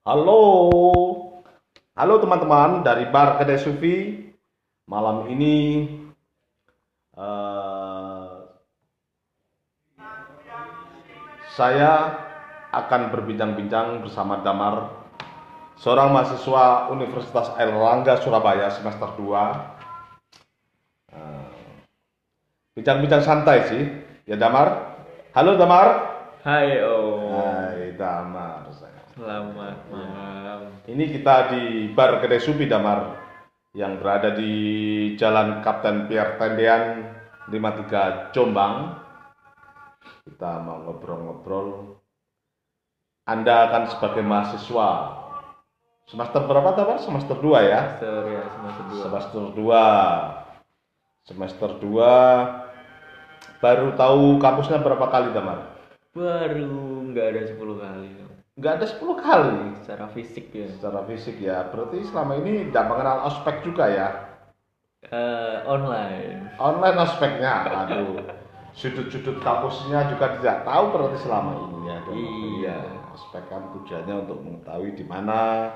Halo, halo teman-teman dari Bar Kedai Sufi. Malam ini eh, saya akan berbincang-bincang bersama Damar, seorang mahasiswa Universitas Airlangga Surabaya semester 2. Eh, Bincang-bincang santai sih, ya Damar. Halo Damar. Hai Om, Hai Damar. Selamat malam. Ini kita di Bar Kedai Supi Damar yang berada di Jalan Kapten Pierre Tendean 53 Jombang. Kita mau ngobrol-ngobrol. Anda akan sebagai mahasiswa semester berapa Damar? Semester 2 ya? Semester ya semester dua. Semester 2. Semester 2 baru tahu kampusnya berapa kali Damar? Baru nggak ada 10 kali. Nggak ada 10 kali. secara fisik ya. Secara fisik ya, berarti selama ini tidak mengenal ospek juga ya? Eh, online. online aspeknya aduh sudut-sudut kampusnya juga tidak tahu berarti selama ini ya Iya. aspek kan tujuannya untuk mengetahui di mana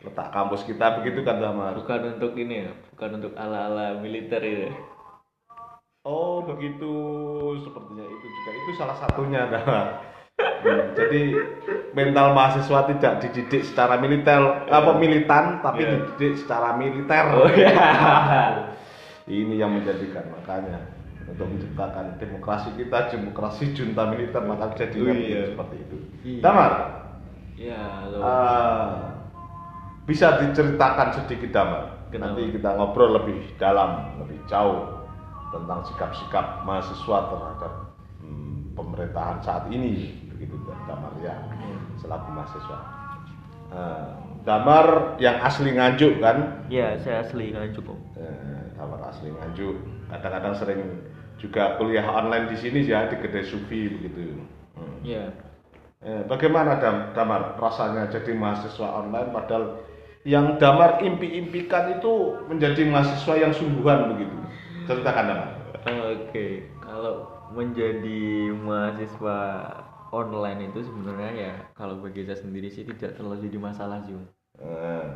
letak kampus kita begitu kan Damar Bukan untuk ini ya, bukan untuk ala-ala militer ya. oh begitu sepertinya itu juga itu salah satunya Damar Hmm, jadi mental mahasiswa tidak dididik secara militer apa militan tapi Iya. dididik secara militer Oh ya. ini yang menjadikan makanya untuk menciptakan demokrasi kita demokrasi junta militer maka jadinya Oh, iya. seperti itu Iya. Damar ya, lo. eh, bisa diceritakan sedikit Damar Kenapa? nanti kita ngobrol lebih dalam lebih jauh tentang sikap-sikap mahasiswa terhadap hmm, pemerintahan saat ini Damar ya Iya. selaku mahasiswa Eh, Damar yang asli Nganjuk kan Ya, saya asli Nganjuk Om. eh, kamar asli Nganjuk kadang-kadang sering juga kuliah online di sini ya di Kedai Sufi begitu Hmm. Ya. Eh, bagaimana Dam, Damar rasanya jadi mahasiswa online padahal yang Damar impi-impikan itu menjadi mahasiswa yang sungguhan begitu ceritakan Damar Oke, kalau menjadi mahasiswa online itu sebenarnya ya kalau bagi saya sendiri sih tidak terlalu jadi masalah sih. Eh,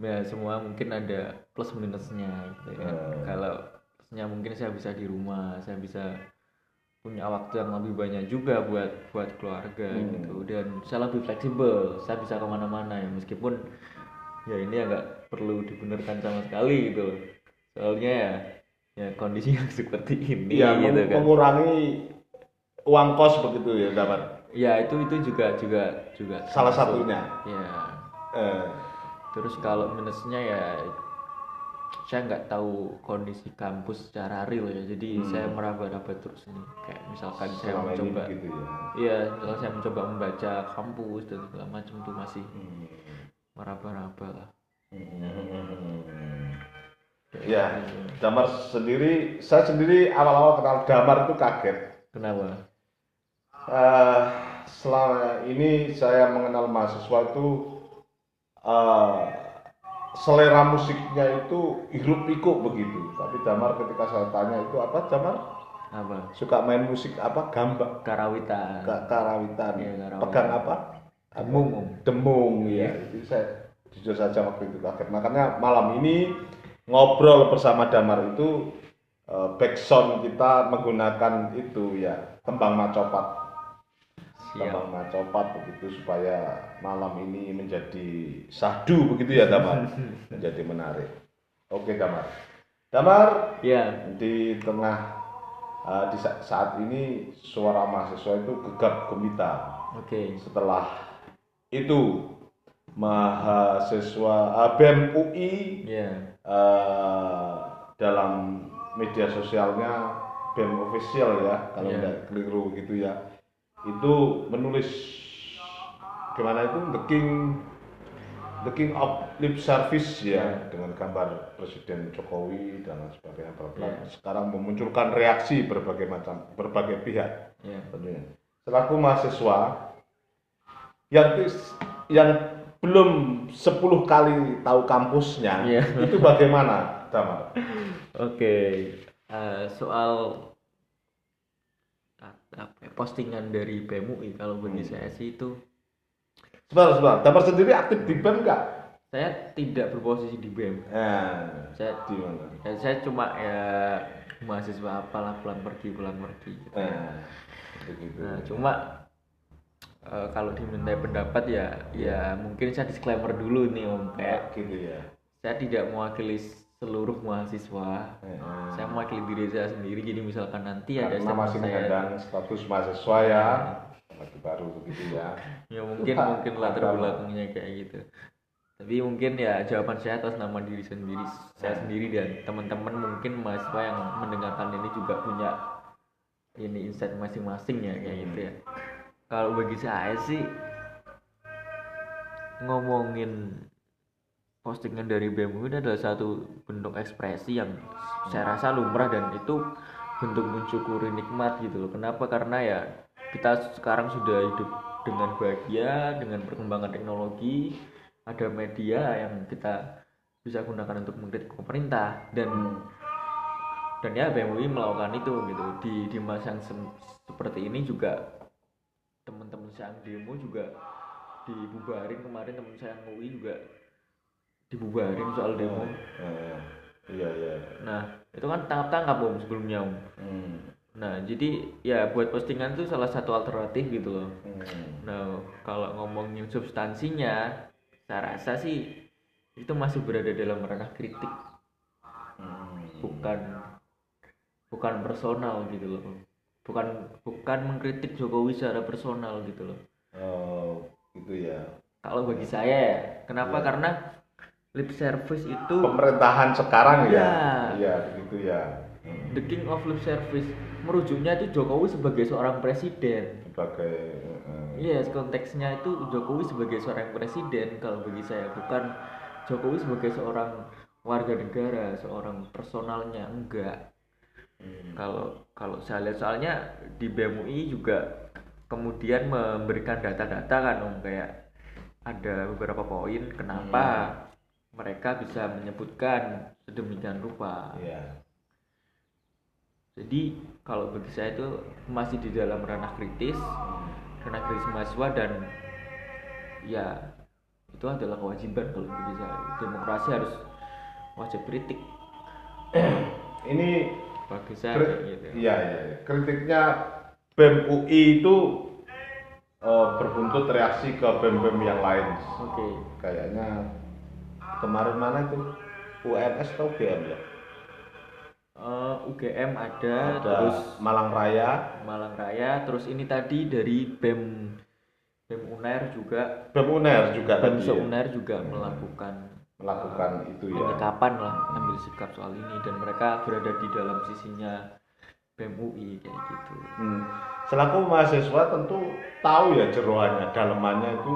ya semua mungkin ada plus minusnya gitu ya Hmm. kalau plusnya mungkin saya bisa di rumah saya bisa punya waktu yang lebih banyak juga buat buat keluarga Hmm. gitu dan saya lebih fleksibel saya bisa ke mana-mana ya meskipun ya ini agak perlu dibenarkan sama sekali gitu loh. soalnya ya ya kondisi yang seperti ini ya gitu kan mengurangi uang kos begitu ya Damar ya itu itu juga juga juga salah termasuk. satunya ya Eh, Terus kalau minusnya ya saya nggak tahu kondisi kampus secara real ya. Jadi Hmm. saya meraba-raba terus ini. Kayak misalkan saya selama ini mencoba begitu ya Iya, kalau saya mencoba membaca kampus dan segala macam tuh masih Hmm. meraba-raba lah. Hmm. Ya, Damar sendiri, saya sendiri awal-awal kenal Damar itu kaget. Kenapa? Eh, selama ini saya mengenal mahasiswa itu eh, selera musiknya itu hirup pikuk begitu. Tapi Damar ketika saya tanya itu apa Damar? Apa? Suka main musik apa? Gambak, Karawitan. Ka- karawitan. Iya, karawitan. Pegang apa? Demung. Demung ya. Itu saya jujur saja waktu itu kaget. Makanya malam ini ngobrol bersama Damar itu eh, backsound kita menggunakan itu ya tembang macopat Siap. tembang macopat begitu supaya malam ini menjadi sahdu begitu ya Damar menjadi menarik oke Damar Damar Ya, di tengah eh, di sa- saat ini suara mahasiswa itu gegap gempita oke. setelah itu mahasiswa eh, BEM UI Ya. eh, dalam media sosialnya BEM official ya kalau Iya. tidak keliru gitu ya itu menulis gimana itu the king the king of lip service ya Iya. dengan gambar Presiden Jokowi dan lain sebagainya bla bla. Iya. sekarang memunculkan reaksi berbagai macam berbagai pihak Ya. tentunya selaku mahasiswa yang yang belum 10 kali tahu kampusnya Iya. itu bagaimana Damar? Oke, eh, soal apa ya, postingan dari BMUI kalau bagi Hmm. saya sih itu Sebentar, sebentar. Damar sendiri aktif di BEM nggak? Saya tidak berposisi di BEM. Nah, Saya di mana? ya, saya cuma ya mahasiswa apalah pulang pergi pulang pergi. gitu. Nah, begitu. Nah, cuma eh, kalau diminta pendapat ya ya mungkin saya disclaimer dulu nih Om Kayak gitu ya. saya tidak mewakili seluruh mahasiswa. Heeh. Saya mewakili diri saya sendiri jadi misalkan nanti ada Karena statement masih saya menyandang status mahasiswa ya, lagi baru begitu ya. ya mungkin mungkin latar agama. belakangnya kayak gitu tapi mungkin ya jawaban saya atas nama diri sendiri saya sendiri dan teman-teman mungkin mahasiswa yang mendengarkan ini juga punya ini insight masing-masing ya kayak gitu ya kalau bagi saya sih ngomongin postingan dari BEM ini adalah satu bentuk ekspresi yang saya rasa lumrah dan itu bentuk mensyukuri nikmat gitu loh. Kenapa? Karena ya kita sekarang sudah hidup dengan bahagia dengan perkembangan teknologi ada media yang kita bisa gunakan untuk mengkritik pemerintah dan dan ya BMUI melakukan itu gitu. Di di masa yang seperti ini juga teman-teman saya yang demo juga dibubarin. Kemarin teman saya yang UI juga dibubarin soal demo Eh, iya iya. nah itu kan tangkap-tangkap om sebelumnya om Hmm. nah jadi ya buat postingan itu salah satu alternatif gitu loh Hmm. Nah, kalau ngomongin substansinya, saya rasa sih itu masih berada dalam ranah kritik, Hmm. bukan bukan personal gitu loh. Bukan bukan mengkritik Jokowi secara personal gitu loh. Oh, gitu ya. Kalau bagi saya ya, kenapa? Iya. Karena lip service itu Pemerintahan sekarang ya. Iya. Iya, begitu ya. Hmm. the king of lip service merujuknya itu Jokowi sebagai seorang presiden. Sebagai Iya, konteksnya itu Jokowi sebagai seorang presiden kalau bagi saya bukan Jokowi sebagai seorang warga negara, seorang personalnya enggak. hmm. Kalau kalau saya lihat soalnya di BMUI juga kemudian memberikan data-data kan Om kayak ada beberapa poin kenapa mereka bisa menyebutkan sedemikian rupa. Iya. Jadi kalau bagi saya itu masih di dalam ranah kritis, ranah kritis mahasiswa dan ya itu adalah kewajiban kalau bagi saya. Demokrasi harus wajib kritik Ini bagi saya gitu. Iya, iya. iya. Kritiknya BEM UI itu eh, berbuntut reaksi ke BEM-BEM yang lain. Oke. Kayaknya kemarin mana itu? UNS atau BM ya? Eh, UGM ada, Ada terus Malang Raya, Malang Raya, terus ini tadi dari BEM BEM UNER juga, BEM UNER juga BEM tadi ya, UNER juga melakukan melakukan itu ya. penyikapan lah, ambil sikap soal ini dan mereka berada di dalam sisinya BEM UI kayak gitu. Hmm. Selaku mahasiswa tentu tahu ya jeroannya, dalemannya itu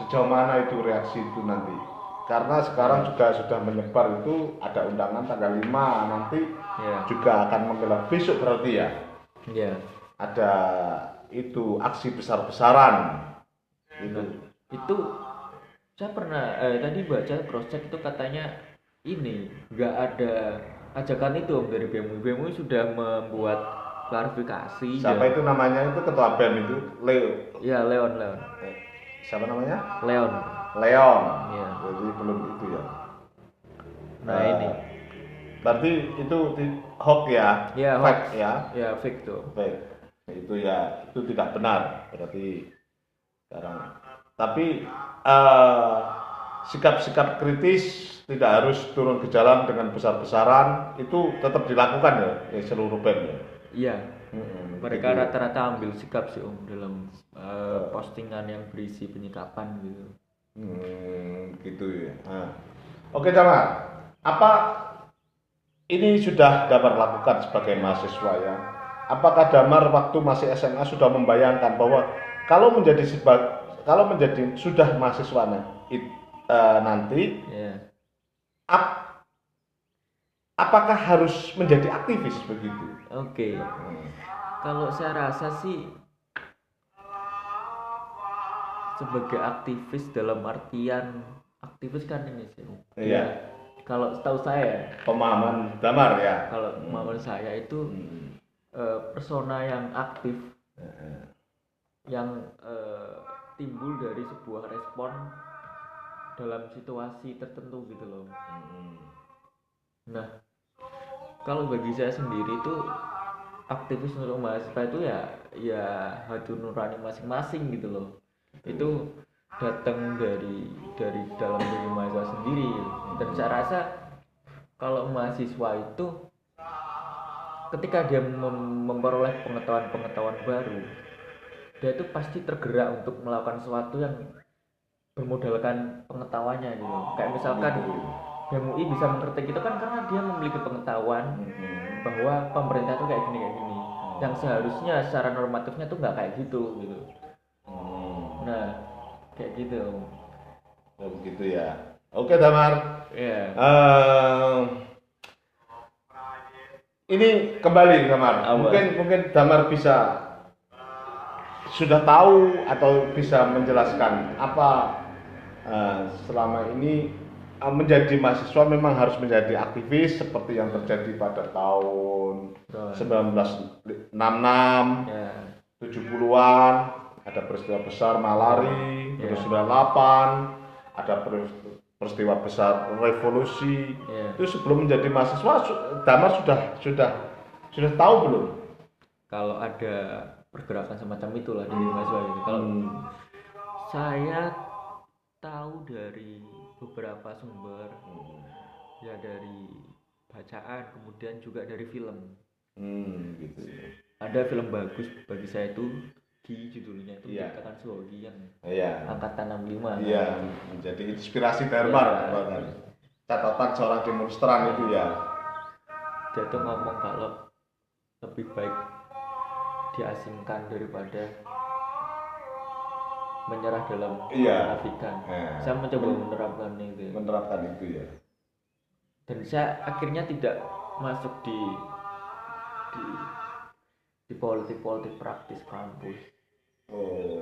sejauh mana itu reaksi itu nanti. Karena sekarang juga sudah menyebar itu ada undangan tanggal 5 nanti Ya, juga akan menggelar besok berarti ya. ya. Ada itu aksi besar-besaran. Itu. Itu saya pernah eh, tadi baca cross check itu katanya ini nggak ada ajakan itu Om dari BMUI. BMUI sudah membuat klarifikasi Siapa dan- itu namanya itu ketua BEM itu? Leo. ya Leon Leon Eh, Siapa namanya? Leon Leon. Iya. Jadi belum itu ya. nah Eh, ini Berarti itu di- hoax ya? Iya, hoax. Fact ya? ya fake tuh Baik, itu ya itu tidak benar berarti sekarang. Tapi eh, sikap-sikap kritis tidak harus turun ke jalan dengan besar-besaran itu tetap dilakukan ya, ya seluruh BEM ya. iya Mm-mm, mereka gitu. rata-rata ambil sikap sih Om dalam eh, postingan yang berisi penyikapan gitu Hmm, gitu ya. Nah. Oke Damar, apa ini sudah Damar lakukan sebagai mahasiswa ya? Apakah Damar waktu masih SMA sudah membayangkan bahwa kalau menjadi seba- kalau menjadi sudah mahasiswa it- eh, nanti ya ap- apakah harus menjadi aktivis begitu? oke Hmm. Kalau saya rasa sih sebagai aktivis dalam artian aktivis kan ini sih. Iya. Kalau setahu saya, Pemahaman Damar ya. kalau pemahaman saya itu Hmm. eh, persona yang aktif, Eh, yang eh, timbul dari sebuah respon dalam situasi tertentu gitu loh Hmm. nah kalau bagi saya sendiri itu aktivis untuk mahasiswa itu ya ya hati nurani masing-masing gitu loh itu datang dari dari dalam diri mahasiswa sendiri dan saya rasa kalau mahasiswa itu ketika dia mem- memperoleh pengetahuan-pengetahuan baru dia itu pasti tergerak untuk melakukan sesuatu yang bermodalkan pengetahuannya gitu kayak misalkan BMUI bisa mengkritik itu kan karena dia memiliki pengetahuan Hmm. bahwa pemerintah tuh kayak gini kayak gini yang seharusnya secara normatifnya tuh nggak kayak gitu gitu. Nah kayak gitu Oh, begitu ya. Oke Damar. ya Eh, ini kembali Damar. Apa? Mungkin mungkin Damar bisa sudah tahu atau bisa menjelaskan apa eh, selama ini eh, menjadi mahasiswa memang harus menjadi aktivis seperti yang terjadi pada tahun Betul. 1966 ya 70-an ada peristiwa besar malari, Ya. terus 98 ada peri- peristiwa besar revolusi. ya Itu sebelum menjadi mahasiswa Damar sudah sudah sudah tahu belum? kalau ada pergerakan semacam itulah di mahasiswa ini kalau Hmm. saya tahu dari beberapa sumber ya dari bacaan kemudian juga dari film Hmm, gitu. ada film bagus bagi saya itu Gi judulnya itu Iya. dikatakan Suwogi yang Iya. angkatan 65 Iya, menjadi inspirasi Damar Iya. bahkan. Catatan seorang demonstran itu ya. dia tuh ngomong kalau lebih baik diasingkan daripada menyerah dalam Iya. kemunafikan Eh, saya mencoba menerapkan itu menerapkan itu ya. dan saya akhirnya tidak masuk di di di politik-politik praktis kampus Oh,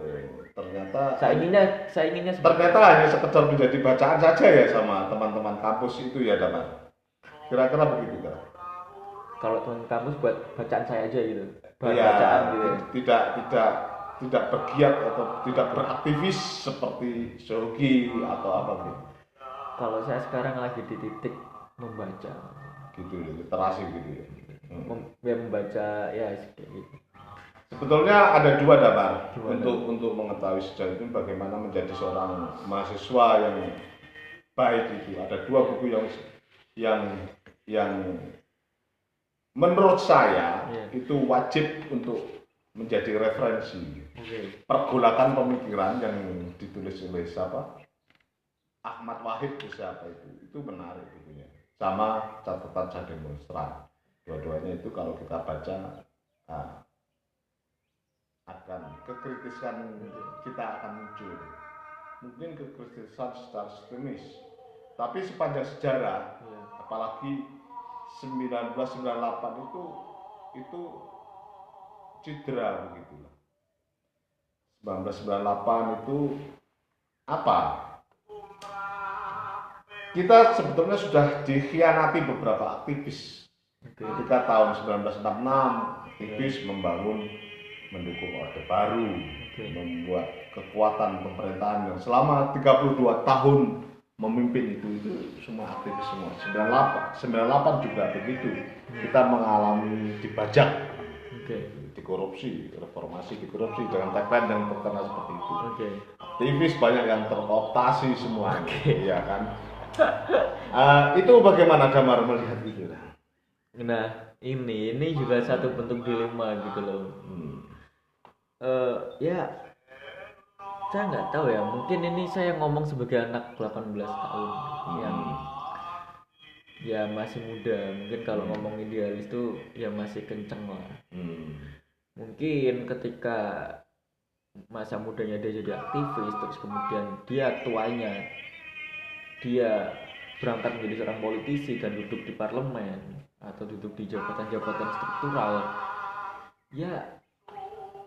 ternyata saya inginnya saya inginnya ternyata hanya sekedar menjadi bacaan saja ya sama teman-teman kampus itu ya Damar. Kira-kira begitu kan? kalau teman kampus buat bacaan saya aja gitu bahan Iya, bacaan gitu tidak tidak tidak bergiat atau tidak beraktivis seperti Shogi atau apa gitu. kalau saya sekarang lagi di titik membaca Gitu ya, literasi gitu ya. Mem- ya membaca ya kayak gitu Sebetulnya ada dua damar Dua untuk untuk mengetahui sejauh ini bagaimana menjadi seorang mahasiswa yang baik itu. Ada dua buku yang yang yang menurut saya Iya. itu wajib untuk menjadi referensi. oke Pergolakan pemikiran yang ditulis oleh siapa? Ahmad Wahid itu siapa itu? Itu menarik bukunya. Sama catatan saya demonstran. Dua-duanya itu kalau kita baca ah, akan kekritisan kita akan muncul. Mungkin kekritisan secara sistemis. Tapi sepanjang sejarah, Iya. apalagi 1998 itu itu cedera begitulah. 1998 itu apa? Kita sebetulnya sudah dikhianati beberapa aktivis. Ketika tahun 1966 aktivis membangun mendukung Orde Baru, Oke. membuat kekuatan pemerintahan yang selama 32 tahun memimpin itu itu semua aktivis semua. 98 98 juga begitu. Kita mengalami dibajak oke dikorupsi, reformasi dikorupsi dengan tagline yang terkenal seperti itu. oke Aktivis banyak yang terkooptasi semua, iya kan? Eh, itu bagaimana Damar melihat itu? Nah ini ini juga satu bentuk dilema gitu loh. Hmm. Eh, ya saya nggak tahu ya. Mungkin ini saya ngomong sebagai anak 18 tahun yang ya masih muda. Mungkin kalau ngomong idealis tuh ya masih kenceng lah. Hmm. mungkin ketika masa mudanya dia jadi aktivis terus kemudian dia tuanya dia berangkat menjadi seorang politisi dan duduk di parlemen atau duduk di jabatan-jabatan struktural ya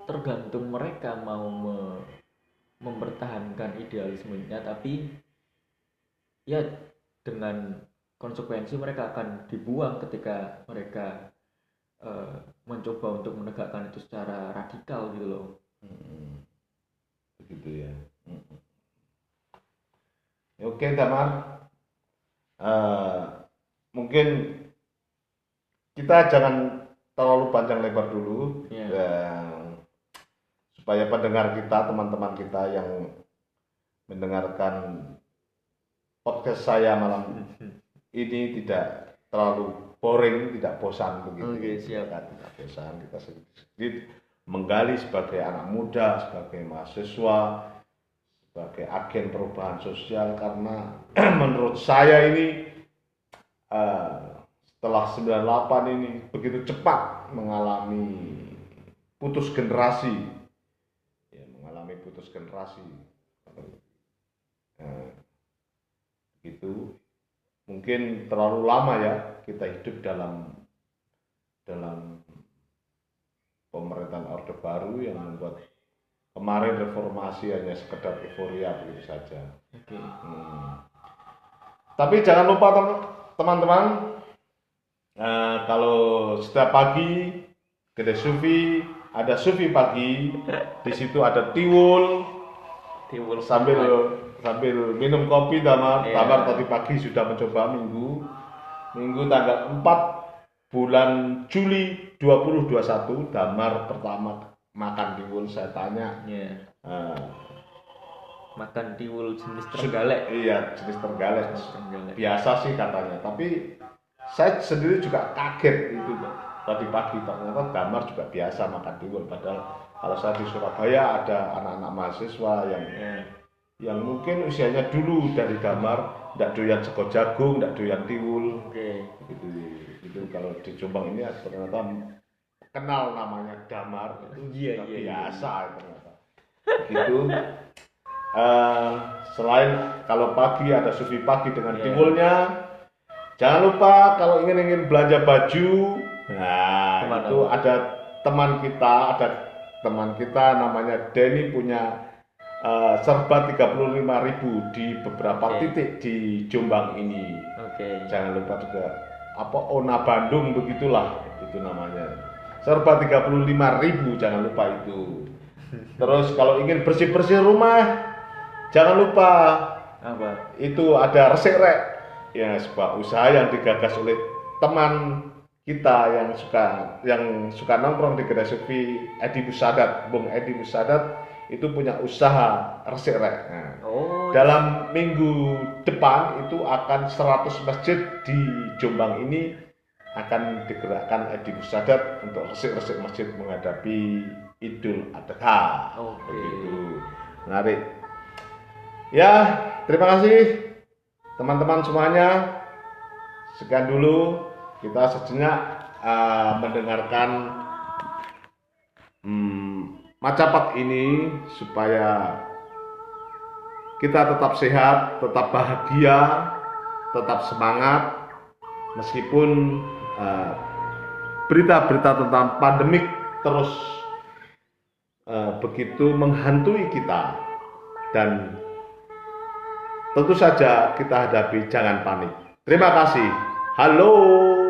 tergantung mereka mau me- mempertahankan idealismenya tapi ya dengan konsekuensi mereka akan dibuang ketika mereka eh, mencoba untuk menegakkan itu secara radikal gitu loh Hmm. gitu ya Mm. Ya, oke Damar Eh, mungkin kita jangan terlalu panjang lebar dulu Iya. dan supaya pendengar kita teman-teman kita yang mendengarkan podcast saya malam ini tidak terlalu boring, tidak bosan begitu. Oke, siap. Kita tidak bosan, kita sedikit menggali sebagai anak muda, sebagai mahasiswa, sebagai agen perubahan sosial karena menurut saya ini eh, setelah 98 ini begitu cepat mengalami putus generasi ya mengalami putus generasi Eh, itu mungkin terlalu lama ya kita hidup dalam dalam pemerintahan orde baru yang membuat kemarin reformasi hanya sekedar euforia begitu saja. Hmm. Tapi jangan lupa tem- teman-teman eh, kalau setiap pagi kedai sufi ada sufi pagi di situ ada tiwul. Timbul sambil sambil minum kopi damar Iya. damar tadi pagi sudah mencoba minggu. Minggu tanggal 4 bulan Juli 2021 damar pertama makan tiwul saya tanya. Ya. eh, Makan tiwul jenis terenggalek. iya jenis terenggalek. biasa sih katanya. Tapi saya sendiri juga kaget itu tadi pagi ternyata damar juga biasa makan tiwul padahal kalau saya di Surabaya ada anak-anak mahasiswa yang Ya. yang mungkin usianya dulu dari damar tidak doyan sego jagung tidak doyan tiwul Oke. gitu itu kalau di Jombang ini ternyata kenal namanya damar itu Iya, sudah iya, biasa ternyata gitu Eh, selain kalau pagi ada sufi pagi dengan Iya. tiwulnya jangan lupa kalau ingin ingin belanja baju nah Ke mana? itu ada teman kita ada teman kita namanya Denny punya eh, serba 35.000 di beberapa Oke. titik di Jombang ini Oke. jangan lupa juga apa Ona Bandung begitulah itu namanya serba 35.000 jangan lupa itu terus kalau ingin bersih bersih rumah jangan lupa Apa? itu ada resik rek ya sebuah usaha yang digagas oleh teman kita yang suka yang suka nongkrong di kedai sufi Edi Musadat Bung Edi Musadat itu punya usaha resik rek Nah, Oh. dalam minggu depan itu akan 100 masjid di Jombang ini akan digerakkan Edi Musadat untuk resik-resik masjid menghadapi Idul Adha. Oke. Begitu. Menarik. Ya, terima kasih teman-teman semuanya. Sekian dulu kita sejenak uh, mendengarkan hmm, macapat ini supaya kita tetap sehat, tetap bahagia, tetap semangat meskipun uh, berita-berita tentang pandemik terus uh, begitu menghantui kita dan tentu saja kita hadapi jangan panik. Terima kasih. Halo.